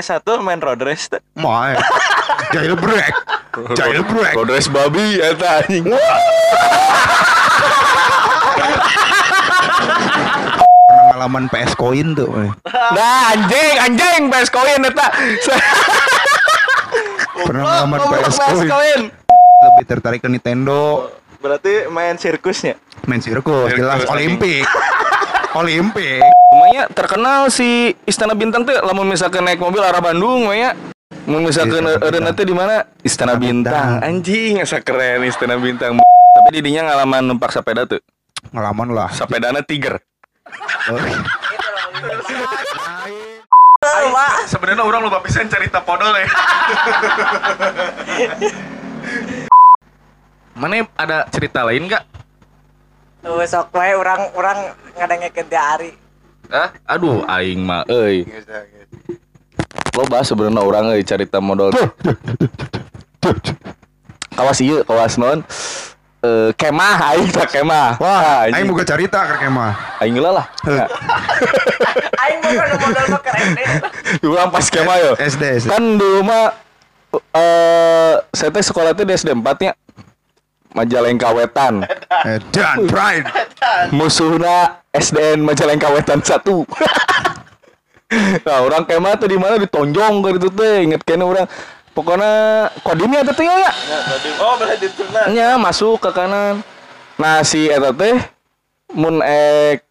eh PS1 main road race. Main. Jailbreak. Jailbreak. Road race babi eta anjing. Pernah ngalaman PS Coin tuh. Nah, anjing, anjing PS koin eta. Pernah ngalaman Oh, PS PS Coin. Lebih tertarik ke Nintendo. Berarti main sirkusnya. Main sirkus, jelas Sirkus, Olimpik. Olimpik. Namanya terkenal si Istana Bintang tuh lamun misalkan naik mobil arah Bandung ya. Mun misalkan Istana ada Bintang. nanti di mana? Istana Bintang. Bintang. Anjing, asa keren Istana Bintang. Tapi didinya ngalaman numpak sepeda tuh. Ngalaman lah. Sepedana Tiger. Oh. Sebenarnya orang lupa pisan cerita podol ya. Mana ada cerita lain gak? Tuh sok wae orang orang ngadengekeun ti Ari. Hah? Aduh, aing mah euy. Lo bahas sebenarnya orang euy cerita modal. kawas ieu, kawas non. Eh kemah aing tak kemah. Wah, anjing. aing boga carita ke kemah. aing lah lah. Aing bukan modal mah keren deh. Urang pas kemah yo. SD, SD. Kan dulu mah eh saya teh sekolah teh di SD 4 nya. Majalengka Wetan. Dan Pride. Musuhna SDN Majalengka Wetan 1. nah, orang kemah tuh di mana ditonjong ke itu teh, inget kene orang. Pokoknya kodimnya eta teh ya. Oh, berarti itu. Nya masuk ke kanan. Nah, si eta teh mun ek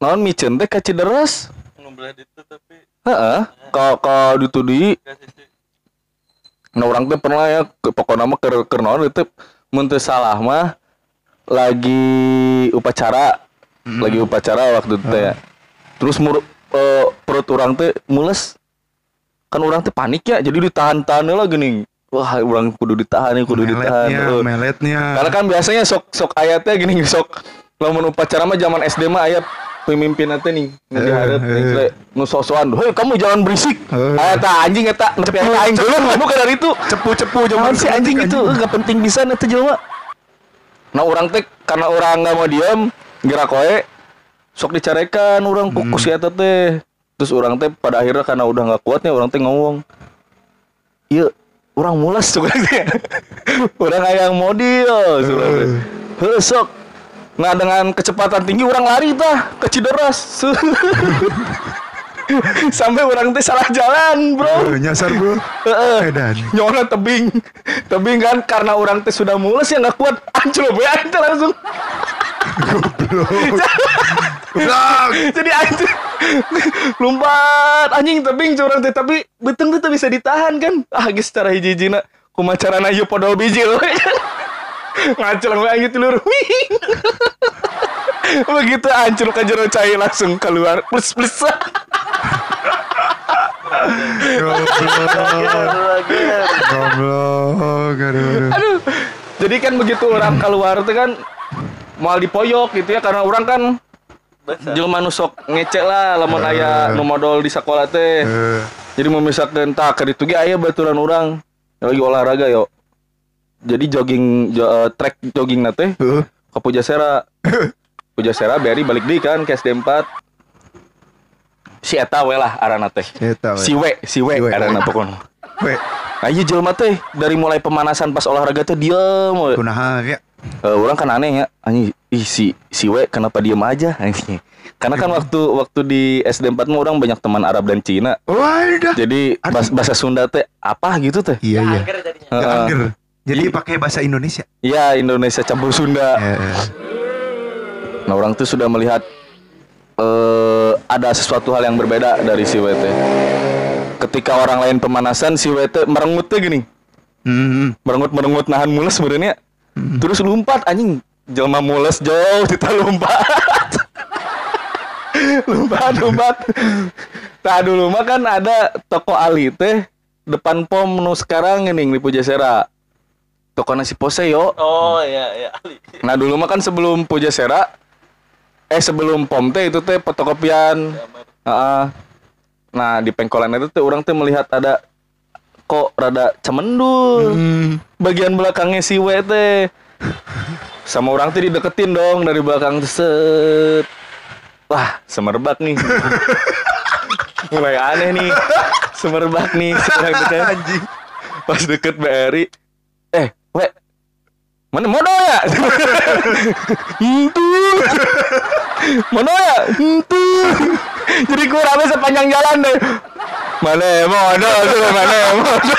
naon miceun teh ka tapi Heeh, ka ka ditudi. Nah, orang teh pernah ya pokoknya mah keur keur naon itu mun teu salah mah lagi upacara. Lagi upacara waktu itu ya. Terus mur, eh, perut orang teh mules. Kan orang teh panik ya, jadi ditahan-tahan lah gini. Wah, orang kudu ditahan nih, kudu ditahan. Meletnya, Heeh. meletnya. Karena kan biasanya sok sok ayatnya gini sok lamun upacara mah zaman SD mah ayat pemimpin nanti nih Eh, nih eh. teh, nu sosokan hei kamu jangan berisik. Eh. ayat anjing eta cepu aing dulu bukan dari itu. Cepu-cepu Jangan si anjing itu? nggak penting bisa itu jelema nah orang teh karena orang nggak mau diam gerak wae sok dicarekan orang kuku si eta teh. Terus orang teh pada akhirnya karena udah nggak kuatnya orang teh ngomong iya orang mulas tuh orang ayang modil sok nah dengan kecepatan tinggi orang lari tah ke Cideras sampai orang teh salah jalan bro Eh, nyasar bro. Heeh. Edan. Nyona tebing. Tebing kan karena orang teh sudah mules ya nggak kuat anjlok we aing teh langsung. Goblok. Jadi anjing lompat anjing tebing curang teh tapi beteng teh bisa ditahan kan. Ah geus secara hiji-hijina kumacarana ieu podol bijil we. Ngacleng we aing tilur. Wih. Begitu ancur ke jero cai langsung keluar plus plus. Goblok. Aduh. Jadi kan begitu orang keluar tuh kan mal dipoyok gitu ya karena orang kan jelema nu sok ngecek lah lamun aya nu modal di sekolah teh. Eh, Jadi memisahkan tak ke ditu ge aya baturan orang lagi olahraga yo. Jadi jogging jo, eh, track jogging nate eh. ke Pujasera. Pujasera beri balik deui kan ke SD 4. Si eta we lah arana teh. Eta, we. Si we, si we Si we. arana pokoknya. We, Nah, iya jelema teh dari mulai pemanasan pas olahraga teh diem we. kunaha ya? Eh, orang kan aneh ya anjing ih si si we kenapa diem aja anjing karena kan waktu waktu di SD 4 mah orang banyak teman Arab dan Cina Wadah. jadi bahasa, bahasa Sunda teh apa gitu teh Iya, iya. Angger. Jadi pakai bahasa Indonesia. Iya Indonesia campur Sunda. Eh, eh. nah orang tuh sudah melihat eh ada sesuatu hal yang berbeda dari si teh ketika orang lain pemanasan si merengut teh gini. Hmm. merengut merengut nahan mules sebenarnya. Terus lompat anjing. Jelma mules jauh kita lompat. Lompat lompat. Tak dulu mah kan ada toko Ali teh depan pom nu sekarang ini di Pujasera toko nasi pose yo. Oh iya iya. Nah dulu mah kan sebelum Pujasera eh sebelum pom teh itu teh fotokopian. Heeh. nah di pengkolan itu teh orang teh melihat ada kok rada cemendul. Hmm. bagian belakangnya si W teh. Sama orang teh dideketin dong dari belakang teh, set. Wah semerbak nih. Mulai aneh nih. Semerbak nih sekarang deket Anjing. pas deket BRI eh we mana modal ya? Itu. Mana ya? Itu. Jadi gue rame sepanjang jalan deh. Mana modal tuh mana modal?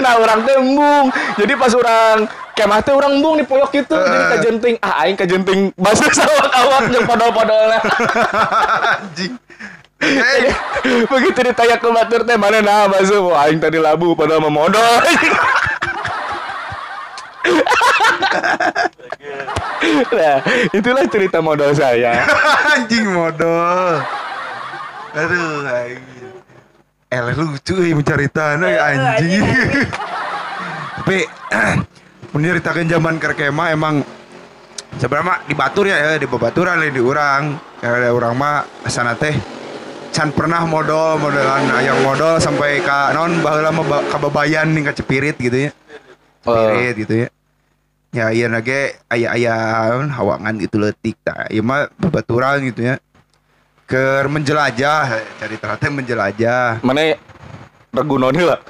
Nah orang teh embung. Jadi pas orang kemah teh orang embung di poyok itu jadi kajenting ah aing kajenting basuh sama awak yang podol-podolnya Anjing. Eh, begitu ditanya ke batur teh mana nah basuh Wah, aing tadi labu padahal memodal nah itulah cerita modal saya anjing modal. Aduh, anjing. El lucu ya menceritakan anjing. Tapi menceritakan zaman kerkema emang sebenarnya di Batur ya, ya di Babaturan lain di urang. Ya ada urang mah sana teh can pernah modal modelan ayam modal sampai ka non baheula mah ba- kababayan nih ka cepirit gitu ya. Cepirit gitu ya. Ya iya nage ayah-ayah hawangan gitu letik tak. Iya mah babaturan gitu ya. Ke menjelajah, cari ternyata menjelajah. mana regunoni lah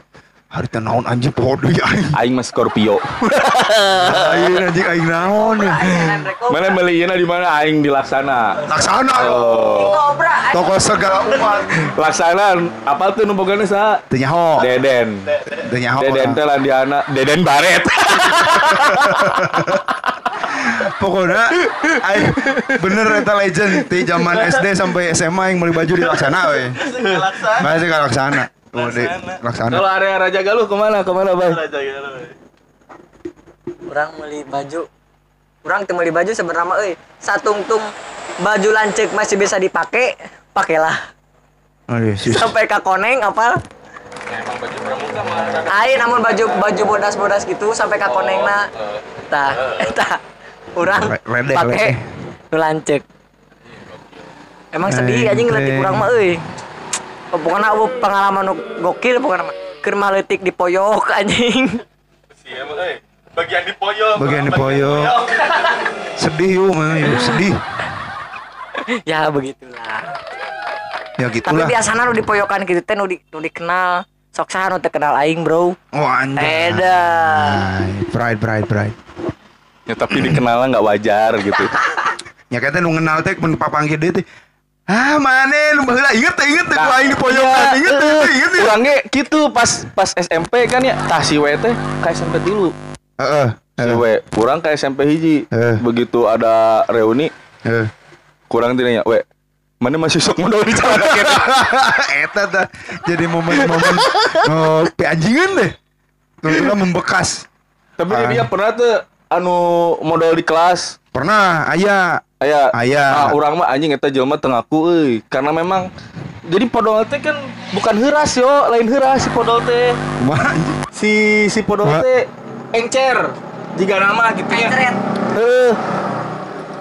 Hari teh naon anjing poho deui aing. aing mah Scorpio Aing anjing aing naon. ya. mana belinya di mana aing dilaksana Laksana. oh Kobra. Toko segala umat. laksana apa tuh numpukannya sa Teu nyaho. Deden Teu nyaho. Deden teh Landiana Deden Baret Pokoknya aing bener eta legend di zaman SD sampai SMA yang beli baju di laksana we. Laksana. Masih laksana. Oh, di Laksana. laksana. kalau area Raja Galuh ke mana ke mana bang Raja gitu. Orang beli baju. Orang teu meuli baju sebenarnya euy. Satungtung baju lancek masih bisa dipakai, pakailah. Aduh, sus. Sampai ka koneng apa? Ayo namun baju baju bodas-bodas gitu sampai ka konengna. Tah, eta urang Re- redek, pakai redek. nu lancek. Emang sedih Anjing. anjing ngeletik urang mah euy. Pokoknya aku pengalaman gokil. Keur mah leutik di poyok anjing. Bagian di poyok. Bagian di poyok. Sedih yuk, mah, yuk, sedih. ya begitulah. Ya Tapi gitulah. biasanya nu di poyokan gitu teh nu di nu dikenal. Sok saha nu teu kenal aing, Bro. Oh anjay. Eda. Pride, pride, pride. ya tapi dikenalnya nggak wajar gitu Ya kata nu ngenal teh mun papanggil dia teh. Ah, mana nu baheula inget teh inget teh ku aing di pojokan inget teh inget, inget. teh. Orangnya gitu pas pas SMP kan ya tah si we teh ke SMP dulu Heeh. si Heeh. we kurang ke SMP hiji Eh. begitu ada reuni Heeh. kurang tanya we mana masih sok modal di celana kita Eta tah jadi momen-momen oh, peanjingan deh. Tentunya membekas. tapi Ah. dia pernah tuh anu modal di kelas Pernah aya aya Aya. nah, orang mah anjing eta jelema teu ngaku euy karena memang jadi podol teh kan bukan heras yo lain heras si podol teh si si podol teh encer jika nama gitu ya. Heeh.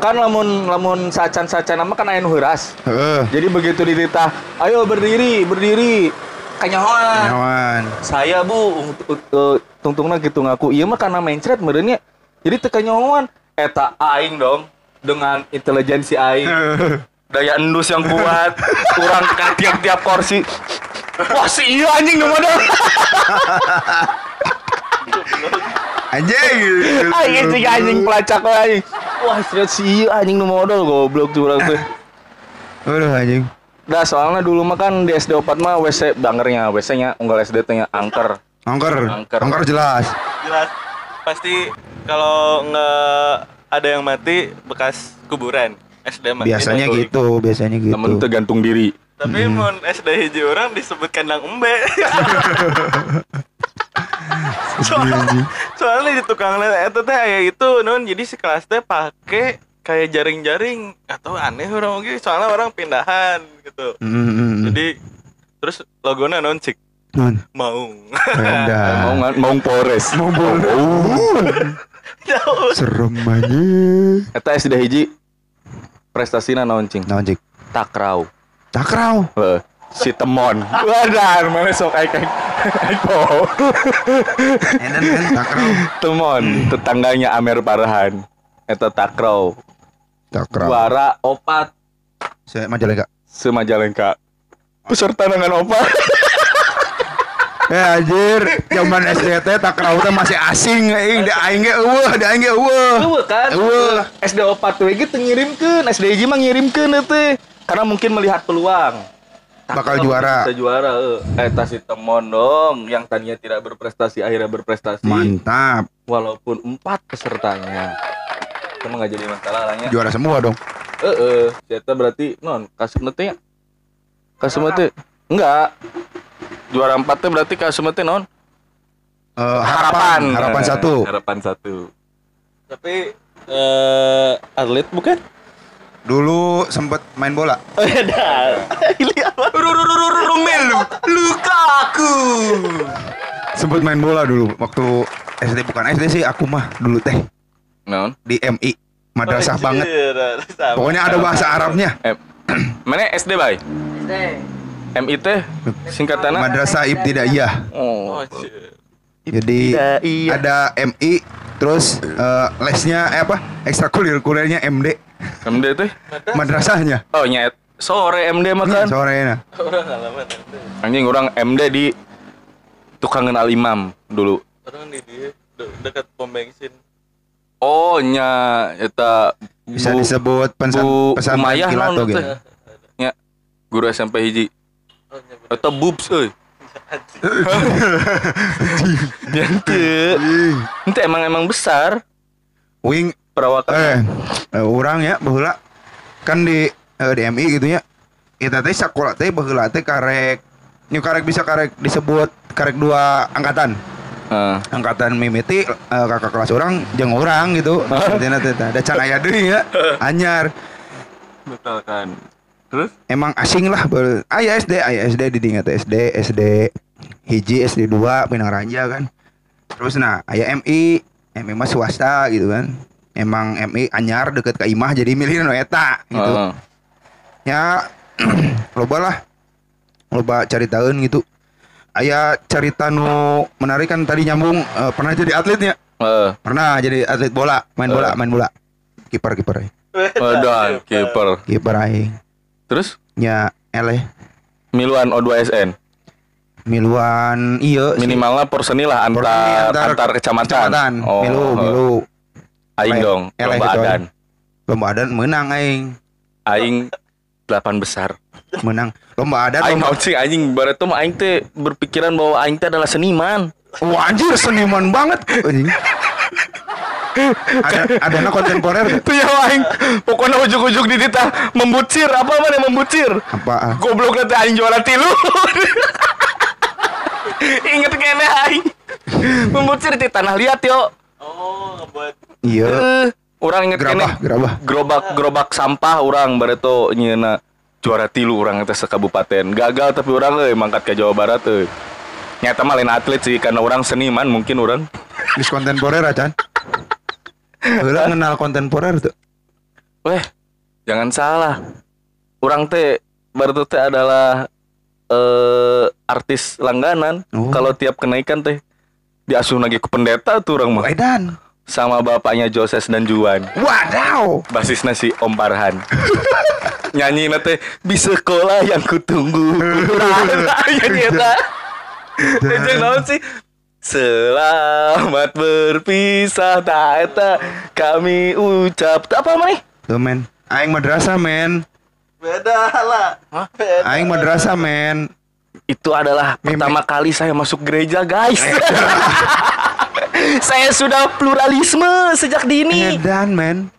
kan lamun lamun sacan-sacan nama kan aya nu heuras. Heeh. Jadi begitu dititah, ayo berdiri, berdiri. Kanyahoan. Nyawan. Saya Bu, uh, tungtungna gitu ngaku. Iya mah karena mencret merenya. Jadi teu kanyahoan. Eta aing dong dengan intelijensi aing. Daya endus yang kuat, kurang tiap-tiap kursi. Wah si iya anjing nu modal. Anjing. Anjing si anjing pelacak anjing. Wah serius si iya anjing nu modal goblok tuh urang teh. Aduh anjing. Dah soalnya dulu mah kan di SD 4 mah WC bangernya, WC-nya unggal SD teh nya angker. Angker. Angker. Angker jelas. Jelas. Pasti kalau nggak ada yang mati bekas kuburan SD mah. Biasanya Itu. gitu, biasanya gitu. Namun teu gantung diri. Tapi mun SD hiji orang disebut kandang embe. soalnya, soalnya di tukang itu teh aya itu non jadi si kelas teh pakai kayak jaring-jaring atau aneh orang oge soalnya orang pindahan gitu. Hmm, hmm, hmm. Jadi terus logonya non cik Non. maung. Beda. Mau ngan- mau Polres. Mau boleh. Jauh. Serem anjing. Eta SD hiji prestasina naon cing? Naon cik? Takraw. Takraw. Heeh. Si Temon. Wadah, mana sok aik aik. Aik po. Edan kan takraw. Temon, tetangganya Amer Parahan. Eta Takraw. Takraw. Juara opat Saya Majalengka. Semajalengka. Peserta dengan opa. Eh anjir, zaman SD teh takraw teh masih asing aing da aing ge eueuh, da aing ge eueuh. Eueuh kan? Eueuh. SD opat tuh gitu ngirimkeun, SD hiji mah ngirimkeun teh. Karena mungkin melihat peluang. Bakal juara. Bisa juara, eh. Eta si temon dong yang tadinya tidak berprestasi akhirnya berprestasi. Mantap. Walaupun empat pesertanya. Kamu nggak jadi masalah lah ya. Juara semua dong. Eh, eh, Eta berarti non kasih teh ya. Kasih teh enggak. Juara empat teh berarti teh non. Eh, harapan, harapan satu. Harapan satu. Tapi eh atlet bukan? Dulu sempet main bola. Oh ya dah. Romelu Lukaku. Sempet main bola dulu waktu SD bukan SD sih aku mah dulu teh Non. di MI madrasah Anjir, banget. Pokoknya ada bahasa Arabnya. Eh, mana SD bay? SD. MIT singkatannya? Madrasah Ibtidaiyah. Oh. Oh. Jadi Ibtidaiyah. ada MI terus eh, lesnya eh apa? Ekstrakurikulernya MD. MD teh? Madrasahnya. Oh nyet. Sore MD makan. Sore nah. Orang halaman nanti. Anjing orang MD di tukangan al imam dulu. Orang di dia de- dekat pom bensin. Oh nya eta Bisa Bu- disebut pensan, Bu pesantren Umayyah kilato gitu. Nya guru SMP hiji. Oh. Eta boobs euy. Yang teu. Ente emang emang besar Wing perawakan. eh, eh orang ya baheula kan di eh, di MI gitu ya. Kita teh sekolah teh baheula teh karek Ini karek bisa karek disebut karek dua angkatan. Heeh. Angkatan mimiti eh, kakak kelas orang jeung orang gitu. Artinya teh teh, da can aya deui ya. Anyar. Betul kan. Terus? Emang asing lah bel- aya SD, aya SD di dingat SD, SD hiji, SD 2 Pinang Ranja kan. Terus nah, aya MI, MI mah swasta gitu kan. Emang MI anyar deket ke Imah jadi milih nu eta gitu. Heeh. Ya loba lah. Loba cari tahun gitu. Aya cerita nu menarik kan tadi nyambung eh, pernah jadi atletnya. Heeh. Pernah jadi atlet bola, main bola, Eh. main bola. Kiper kiper aing. Waduh, kiper. Kiper aing. Terus Nya eleh Miluan O2SN. miluan iya. Minimalnya porsenil lah antar Porsi antar, kecamatan. Oh, milu milu Aing Eleh- dong, eleh lomba gitu, adan. lomba adan menang aing Aing delapan besar. menang lomba adan Aing lomba naon sih anjing barat tuh aing teh berpikiran bahwa aing teh adalah seniman. wah anjir seniman banget anjing ada ada kontemporer. Tuh ya aing pokoknya ujuk-ujuk di ditah membucir apa mana membucir. apa Goblok nanti aing jualan tilu. Ingat kene aing. Membucir di tanah liat yo. Oh, ngebuat iya Eh, orang inget kene. gerabah gerabah gerobak gerobak sampah orang bareto nyeuna juara tilu orang itu sekabupaten gagal tapi orang euy mangkat ke Jawa Barat euy nyata mah lain atlet sih karena orang seniman mungkin orang dis kontemporer acan Heula kenal kontemporer tuh. Weh jangan salah. Orang teh bareto teh adalah eh artis langganan. Oh. kalau tiap kenaikan teh diasuh lagi ke pendeta tuh orang mah. Edan sama bapaknya Joses dan Juan. Wadaw. Basisnya si Om Parhan nyanyi nate di sekolah yang kutunggu. Nyanyi eta Jeung naon sih Selamat berpisah tak eta kami ucap apa mana tuh men. Aing madrasah men. Beda lah. Beda. aing madrasah men. Itu adalah Mimi. pertama kali saya masuk gereja guys. Saya sudah pluralisme sejak dini. Edan men.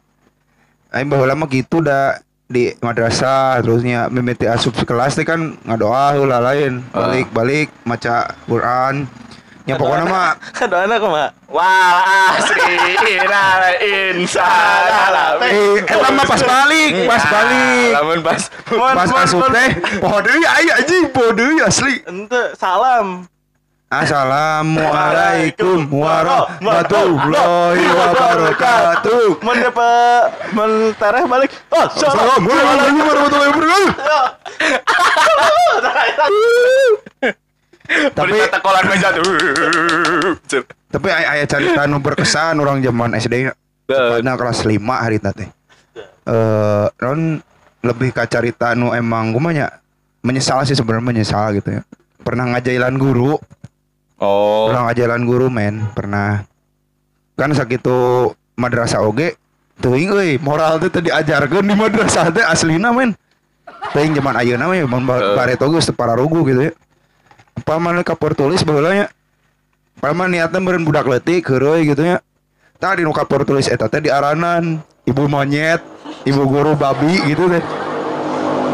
Aing baheula mah gitu dah di madrasah terusnya mimiti asup sekelas teh kan ngadoa heula lain. Balik balik maca Quran ya pokoknya mah Ada anak mah. Wal asrina insan eh eta mah pas balik pas balik. Lamun pas pas asup teh poho deui aya anjing poho deui asli. Ente salam. Assalamualaikum warahmatullahi wabarakatuh. Mun dia pe mun tareh balik. Oh, salam. Assalamualaikum warahmatullahi wabarakatuh tapi takolan meja tuh. tapi aya aya cerita nu berkesan orang zaman SD. Nah kelas 5 hari tadi. Eh non lebih ke carita nu emang gue nya menyesal sih sebenarnya menyesal gitu ya. Pernah ngajailan guru? Oh. pernah ngajailan guru men. Pernah. Kan sakitu madrasah oge teuing euy moral teh teu diajarkeun di madrasah teh aslina men. Teuing zaman ayeuna mah ya mun oge geus teu pararugu gitu ya apa mana kapur tulis baheula nya Paman niatnya meureun budak leutik heureuy gitu ya tadi nu kapur tulis eta teh diaranan ibu monyet ibu guru babi gitu teh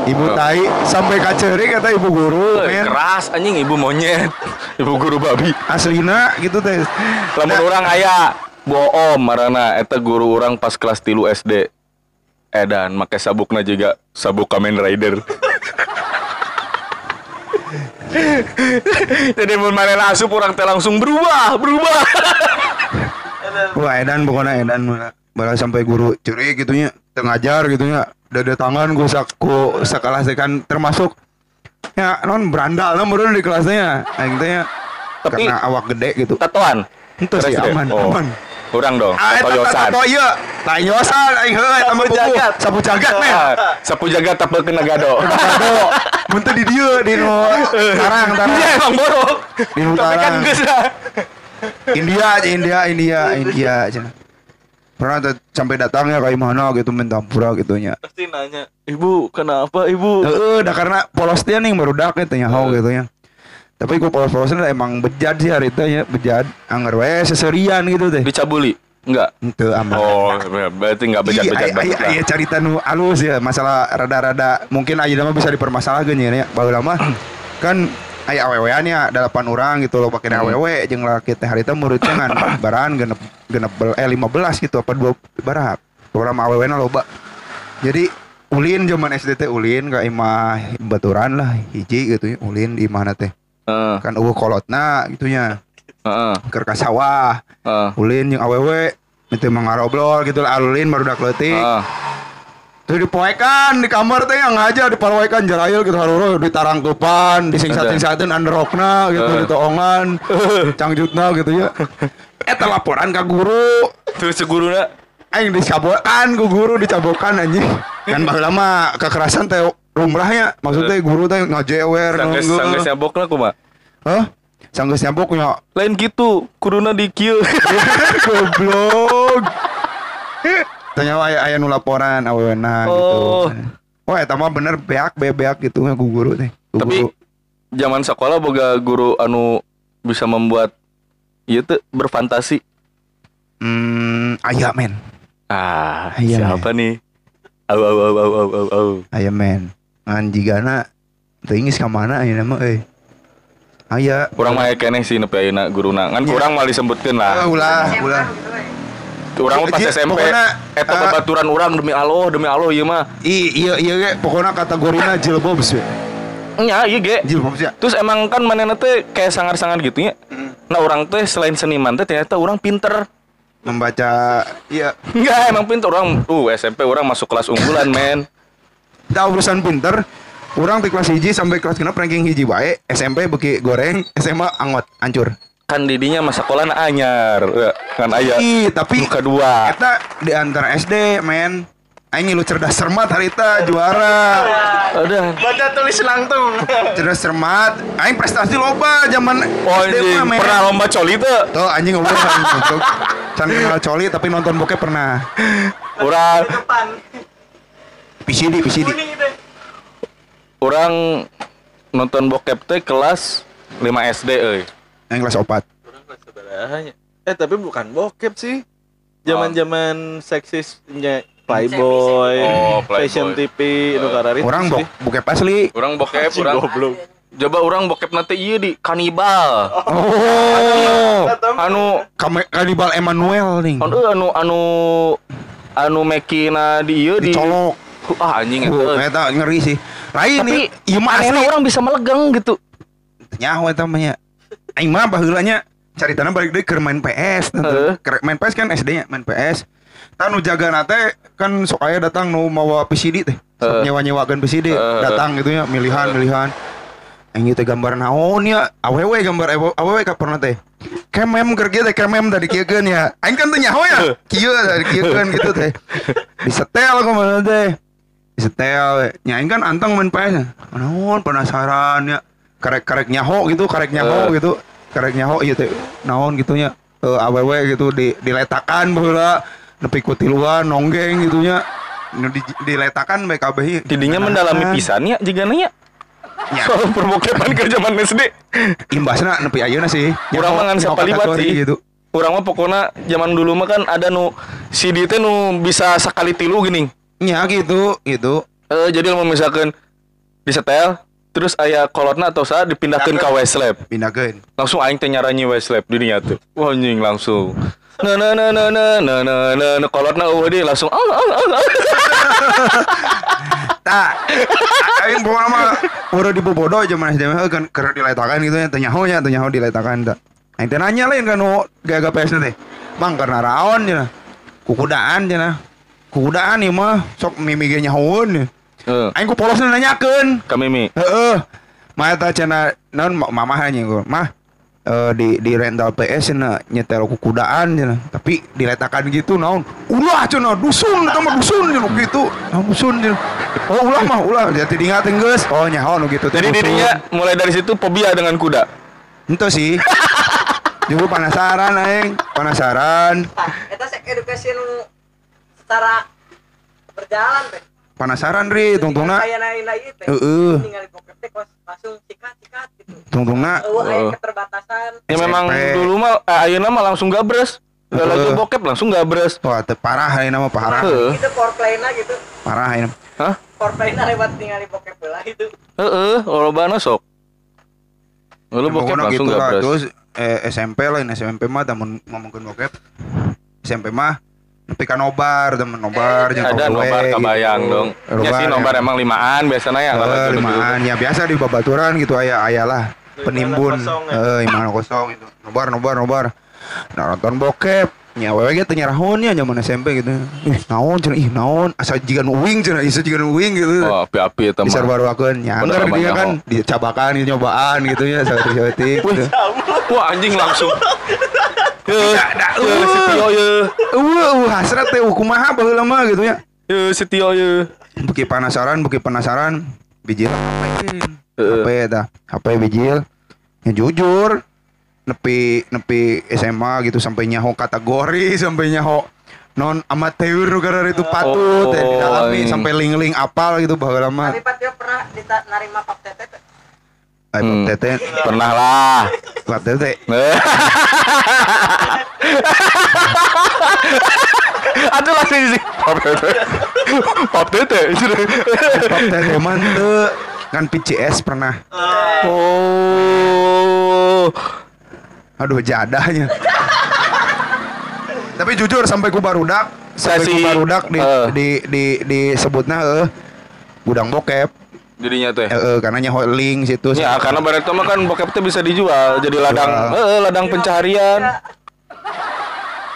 ibu Oh. tai sampai kaceri kata ibu guru Eh, men keras anjing ibu monyet. Ibu guru babi. aslina gitu teh Lamun Nah, orang aya boom marana eta guru orang pas kelas tilu SD. Edan make sabukna juga sabuk Kamen Rider. Jadi mun manehna asup urang teh langsung berubah, berubah. Wah edan pokoknya edan malah sampai guru curi gitunya tengajar gitunya dada tangan gue saku sekelas kan termasuk ya non berandal non baru di kelasnya nah gitu ya Tapi- karena awak gede gitu Tatoan. Itu sih, aman, Oh. aman. Urang dong. ah tato eta yosan. tato iya lain yosan aing eta mah Sapu jagat. sapu jagat men Ah, Sapu jaga tapel kena gado. Kado, muntah di dia di nu tarang tarang Iya emang borok. di Tapi kan tarang geus. India aja India India India aja pernah tuh sampai datangnya kayak mana gitu minta pura gitunya Pasti nanya, "Ibu, kenapa, Ibu?" Heeh, dah karena polos dia nih baru dak gitu ya, hau gitu ya. Tapi gue polos-polosnya emang bejat sih hari itu ya, bejat. Anggar we seserian gitu teh. Dicabuli? Enggak. Itu aman. Oh, berarti enggak bejat-bejat Iya, banget. iya, iya, cerita nu alus ya, masalah rada-rada mungkin aja mah bisa dipermasalahkan ya, ya. Baru lama kan aya awewean ya, delapan orang gitu loh pakai awewe jeung laki teh hari itu muridnya kan baran genep genep bel- eh 15 gitu apa dua barak. Orang awewena loba. Jadi ulin zaman SD teh ulin ka imah baturan lah hiji gitu ya ulin di mana teh Heeh, kan eueuh kolotna gitu nya. Heeh, keur ka sawah. Heeh. ulin jeung awewe itu mengarobrol gitu lah ulin baru dak leutik. Heeh. Tuh dipoekan di kamar teh yang ngajar diparoekan jarail gitu haruro ditarangkupan disingsatin-singsatin underrokna gitu Eh. ditoongan cangjutna gitu ya. Eta laporan ke guru. Terus seguruna. Aing dicabokan ku guru dicabokan anjing. Kan baheula mah kekerasan teh rumrahnya maksudnya guru teh ngajewer sanggeus sanggeus nyabok lah kumaha. hah sanggeus nyabok nya Lain gitu, kuduna di kieu. goblok tanya aya aya nu laporan awewena gitu Oh. wah eta mah bener beak beak gitu ku guru teh Tapi guru. zaman sekolah boga guru anu bisa membuat ieu teh berfantasi. hmm aya men Ah, Iya, siapa nih? Au au au au au au au. aya men ngan jigana teuing geus ka mana ayeuna mah euy aya Urang mah keneh sih nepi ayeuna guruna. Ngan Iya. urang mah disebutkeun Ah, lah. ulah ulah Urang mah pas Ji, SMP pokona, eta ah, babaturan urang demi Allah, demi Allah ieu mah. iya iya ge pokona kategorina jilbobs we Nya ieu ge. jilbobs ya Terus emang kan manehna teh kayak sangar-sangar gitu ya. Nah, orang teh selain seniman teh ternyata orang pinter. membaca iya Enggak, emang pinter orang. Uh, SMP orang masuk kelas unggulan, men. Da urusan pinter Orang di kelas hiji sampai kelas genep ranking hiji bae SMP beki goreng SMA angot hancur Kan didinya masa sekolah anyar. Ya, Kan aya. Ih, tapi kedua. Eta di antara SD men Aing lu cerdas cermat harita juara Udah. Baca tulis langsung. cerdas cermat Aing prestasi loba zaman Oh, SD mah men pernah lomba coli tuh. Tuh anjing ngobrol kan goblok. Can kenal coli tapi nonton bokep pernah Depan. PCD PCD Kuning itu. orang nonton bokep teh kelas 5 SD euy. Yang kelas opat Orang kelas sebelahnya. Eh tapi bukan bokep sih. Zaman-zaman seksisnya Playboy, Oh, Playboy. Fashion TV, nu kararit Orang bok bokep asli Orang bokep, Anjing, orang goblok. Coba orang bokep nanti iya di kanibal. Oh Anu Kame- Kanibal Emmanuel nih anu anu anu anu mekina di ieu di Dicolok Ah anjing eta. Uh, Eta ngeri sih. Lain Tapi nih Iya mah orang bisa melegang gitu. nyaho eta mah nya aing mah baheula nya caritana balik deui keur main PS Heeh. Keur main PS kan SD nya main PS Tah nu jagana teh kan sok aya datang nu mawa PCD teh. Sok Heeh. nyewa-nyewakeun PCD Heeh. datang gitu ya milihan milihan. Aing teh gambar naon ya awewe gambar awewe, ka pernah teh. Kemem keur kieu teh kemem tadi kieukeun ya. Aing kan teh nyaho ya kieu tadi kieukeun gitu teh. Disetel kumaha teh setel nyain kan anteng main PS naon penasaran ya. Karek karek nyaho gitu karek nyaho Eh. gitu. Karek nyaho gitu naon gitunya eh aww gitu di diletakan baheula nepi ku tiluan nonggeng gitunya di, diletakan BKB Tidinya mendalami pisannya jika nanya Ya. soal perbokepan ke zaman SD. imbasna nepi ayeuna sih. Urang mah ngan Nyaho sapalibat sih. gitu. Urang mah pokoknya zaman dulu mah kan ada nu CD teh nu bisa sekali tilu gini. Ya gitu gitu Eh jadi kalau misalkan disetel terus aya kolotna atau saat dipindahkan ke Westlab. pindahkeun Langsung aing teh nyaranyi Westlab dirinya tuh. Wah anjing langsung. Na na na na na na na na na kolotna eueuh deui langsung ah ah. ah. tak aing mah udah di bobodo zaman SD mah kan keur diletakan gitu ya teu nyaho nya teu nyaho diletakan tak aing teh nanya lain kan nu gaga PS teh Bang karena raon cenah kukudaan cenah kukudaan ieu mah. Sok mimige nyahoeun Eh, aing ku polosna nanyakeun. Kami mi. heeh. Mah eta cenah naon ma- mamah nya gua mah eh, di di rental PS cenah nyetel kukudaan cenah. Tapi diletakan gitu naon? Ulah cenah dusun eta mah dusun gitu naon dusun cenah? Oh ulah mah ulah. Jadi diingat geus oh nyaho gitu Jadi dusun. dirinya mulai dari situ fobia dengan kuda. Ento sih. Juga penasaran aing. Penasaran eta sek edukasi nu secara berjalan teh. penasaran ri tungtungna Kayak naik ieu teh. Heeh. Ningali bokep teh kos langsung sikat-sikat gitu. tungtungna aya Heeh. keterbatasan. Ya memang SMP. dulu mah eh, ayeuna mah langsung gabres. Gak lagi bokep langsung gabres. wah teu parah ayeuna mah parah Heeh. Gitu foreplay-na gitu. parah ayeuna Hah? Foreplay-na lewat ningali bokep heula itu. Heeh, lobana sok. Lu bokep langsung gitu lah. gabres. Terus eh, SMP lain SMP mah temen ngomongkeun bokep. SMP mah nepi ka nobar, temen nobar jeung Ada nobar gitu. kabayang dong. Ya sih nobar emang limaan biasanya ya. Eh, gitu. limaan ya biasa di babaturan gitu aya aya lah penimbun ya. eh imana kosong itu nobar nobar nobar nah, nonton bokep nya wewe ge teu nyarahon ya zaman SMP gitu ih naon cenah ih naon asa jigan uing cenah isa jigan uing gitu Oh, api-api eta bisa mah. baru-bakeun nya Bener, anggar dia kan dicabakan nyobaan gitu ya saeutik-saeutik gitu. Wah anjing langsung. Dah, ye, uh. Uh, uh, hasrat teh uh, kumaha baheula mah gitu ya. Ye, si Tio ye. Beki penasaran, beki penasaran. Bijil HP. Heeh. HP eta. HP bijil. Ya jujur. Nepi nepi SMA gitu sampai nyaho kategori, sampai nyaho non amateur gara itu patut Oh, ya, didalami anjing. sampai ling-ling apal gitu baheula mah. Tapi Pat dia pernah narima pap tete Hmm. tete, Pernah lah. pap tete. Aduh langsung sih. Pop tete. Pop tete. Pap tete mah teu. kan PCS pernah. Oh. Aduh jadahnya. Tapi jujur sampai ku barudak, sampai ku barudak di eh. di di disebutnya eh gudang bokep. Jadinya teh. Eh, eh, karena nyaho link situ. Ya, karena barang mah kan bokep itu bisa dijual jadi ladang Jual. eh, ladang pencaharian.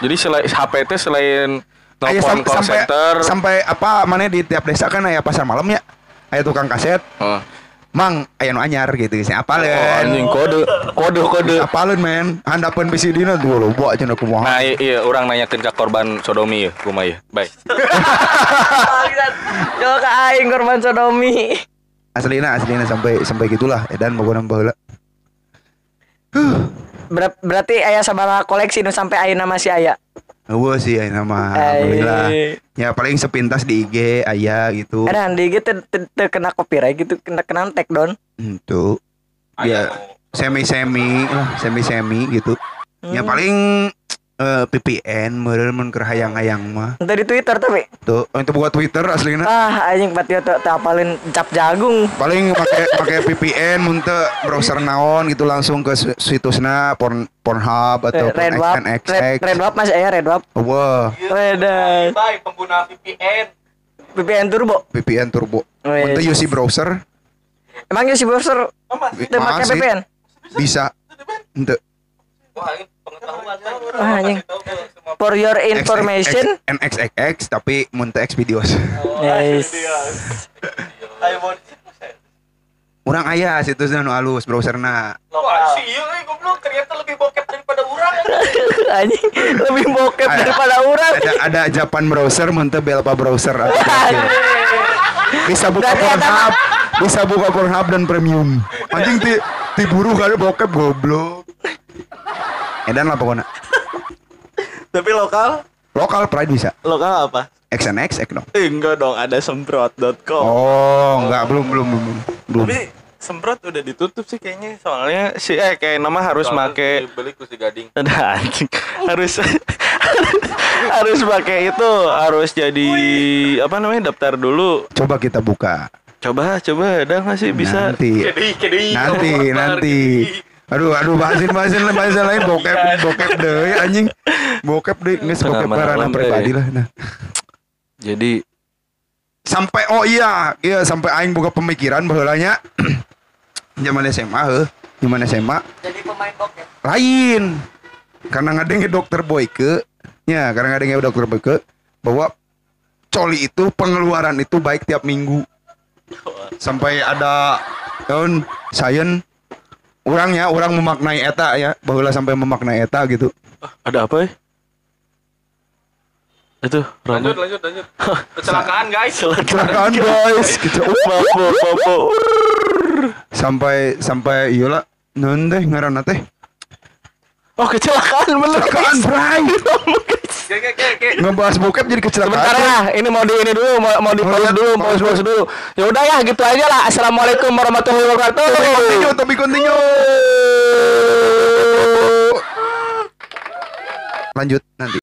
Jadi selain HP teh selain telepon sam- call sampai center. sampai apa mana di tiap desa kan aya pasar malam ya. Aya tukang kaset. Oh, Mang, aya nu anyar gitu sih. oh, Apaleun. anjing kode kode kode. Apaleun men. Handapeun bisi dina tuh loba cenah kumaha. Nah, iya, iya orang nanyakeun ka korban sodomi ya, kumaha ya. Baik. Coba ke aing korban sodomi. Aslina aslina sampai sampai gitulah edan pokoknya baheula. Ber- berarti ayah sabaraha koleksi nu sampai ayeuna masih aya. Eueuh sih aya nama alhamdulillah. Ya paling sepintas di IG aya gitu. Ada di gitu kena copyright gitu kena kena take down. Itu ya semi semi lah semi semi gitu. Ya paling eh, VPN meureun mun keur hayang-hayang mah. Itu di Twitter tapi. Tuh, oh, itu buat Twitter aslina. Ah anjing patio tuh tuh apalin cap jagung. Paling pakai pakai VPN mun teu browser naon gitu langsung ke si- situsna porn Pornhub atau Red Wap, Red, Red Wap masih aya Red Wap. Wah, Wedan. Baik pengguna VPN. VPN Turbo. VPN turbo. Wih. Mun teu UC browser Emang ya si browser teu make Masih. VPN? bisa. Henteu. Wah, ini pengetahuan. Wah, anjing. For your information. NXXX tapi mun teu X videos. Yes. Ayo mau di situ saya. Urang aya situsna nu alus browserna. Wah, si iya euy goblok ternyata lebih bokep daripada urang. anjing lebih bokep Ada- daripada orang. Ada ada Japan browser mun teu Belpa browser bisa buka Pornhub bisa buka Pornhub dan premium anjing ti ti buru kali bokep goblok edan lah pokoknya Tapi lokal, lokal pride bisa lokal apa? XNX X dong Eh, enggak dong, ada semprot.com. oh enggak belum belum belum belum Tapi semprot udah ditutup sih kayaknya. Soalnya si eh kayak nama harus make beli kursi gading. ada anjing. Harus harus pakai itu, harus jadi apa namanya? daftar dulu. coba kita buka Coba, coba ada nggak sih bisa? nanti Kedi, kedi, nanti nanti aduh aduh bahasin bahasin bahasin lain bokep bokep deh anjing. Bokep deh nggak bokep karena malam, pribadi lah nah. Jadi sampai oh iya iya sampai aing buka pemikiran bahulanya zaman SMA heuh zaman SMA Jadi pemain bokep. lain. Karena ngadenge dokter Boyke ya karena ngadenge dokter Boyke bahwa coli itu pengeluaran itu baik tiap minggu. Sampai ada tahun sains orangnya orang memaknai eta ya bahwa sampai memaknai eta gitu ada apa ya? Itu Lanjut, lanjut, lanjut. Kecelakaan guys. kecelakaan guys mapo. sampai sampai iyalah non teh ngaranna teh Oh kecelakaan bener. kecelakaan bray ngebahas bokep jadi kecelakaan Sebentar ya, ini mau di ini dulu, mau, mau di pause dulu, pause pause dulu. Ya udah ya, gitu aja lah. Assalamualaikum warahmatullahi wabarakatuh. continue tapi continue lanjut nanti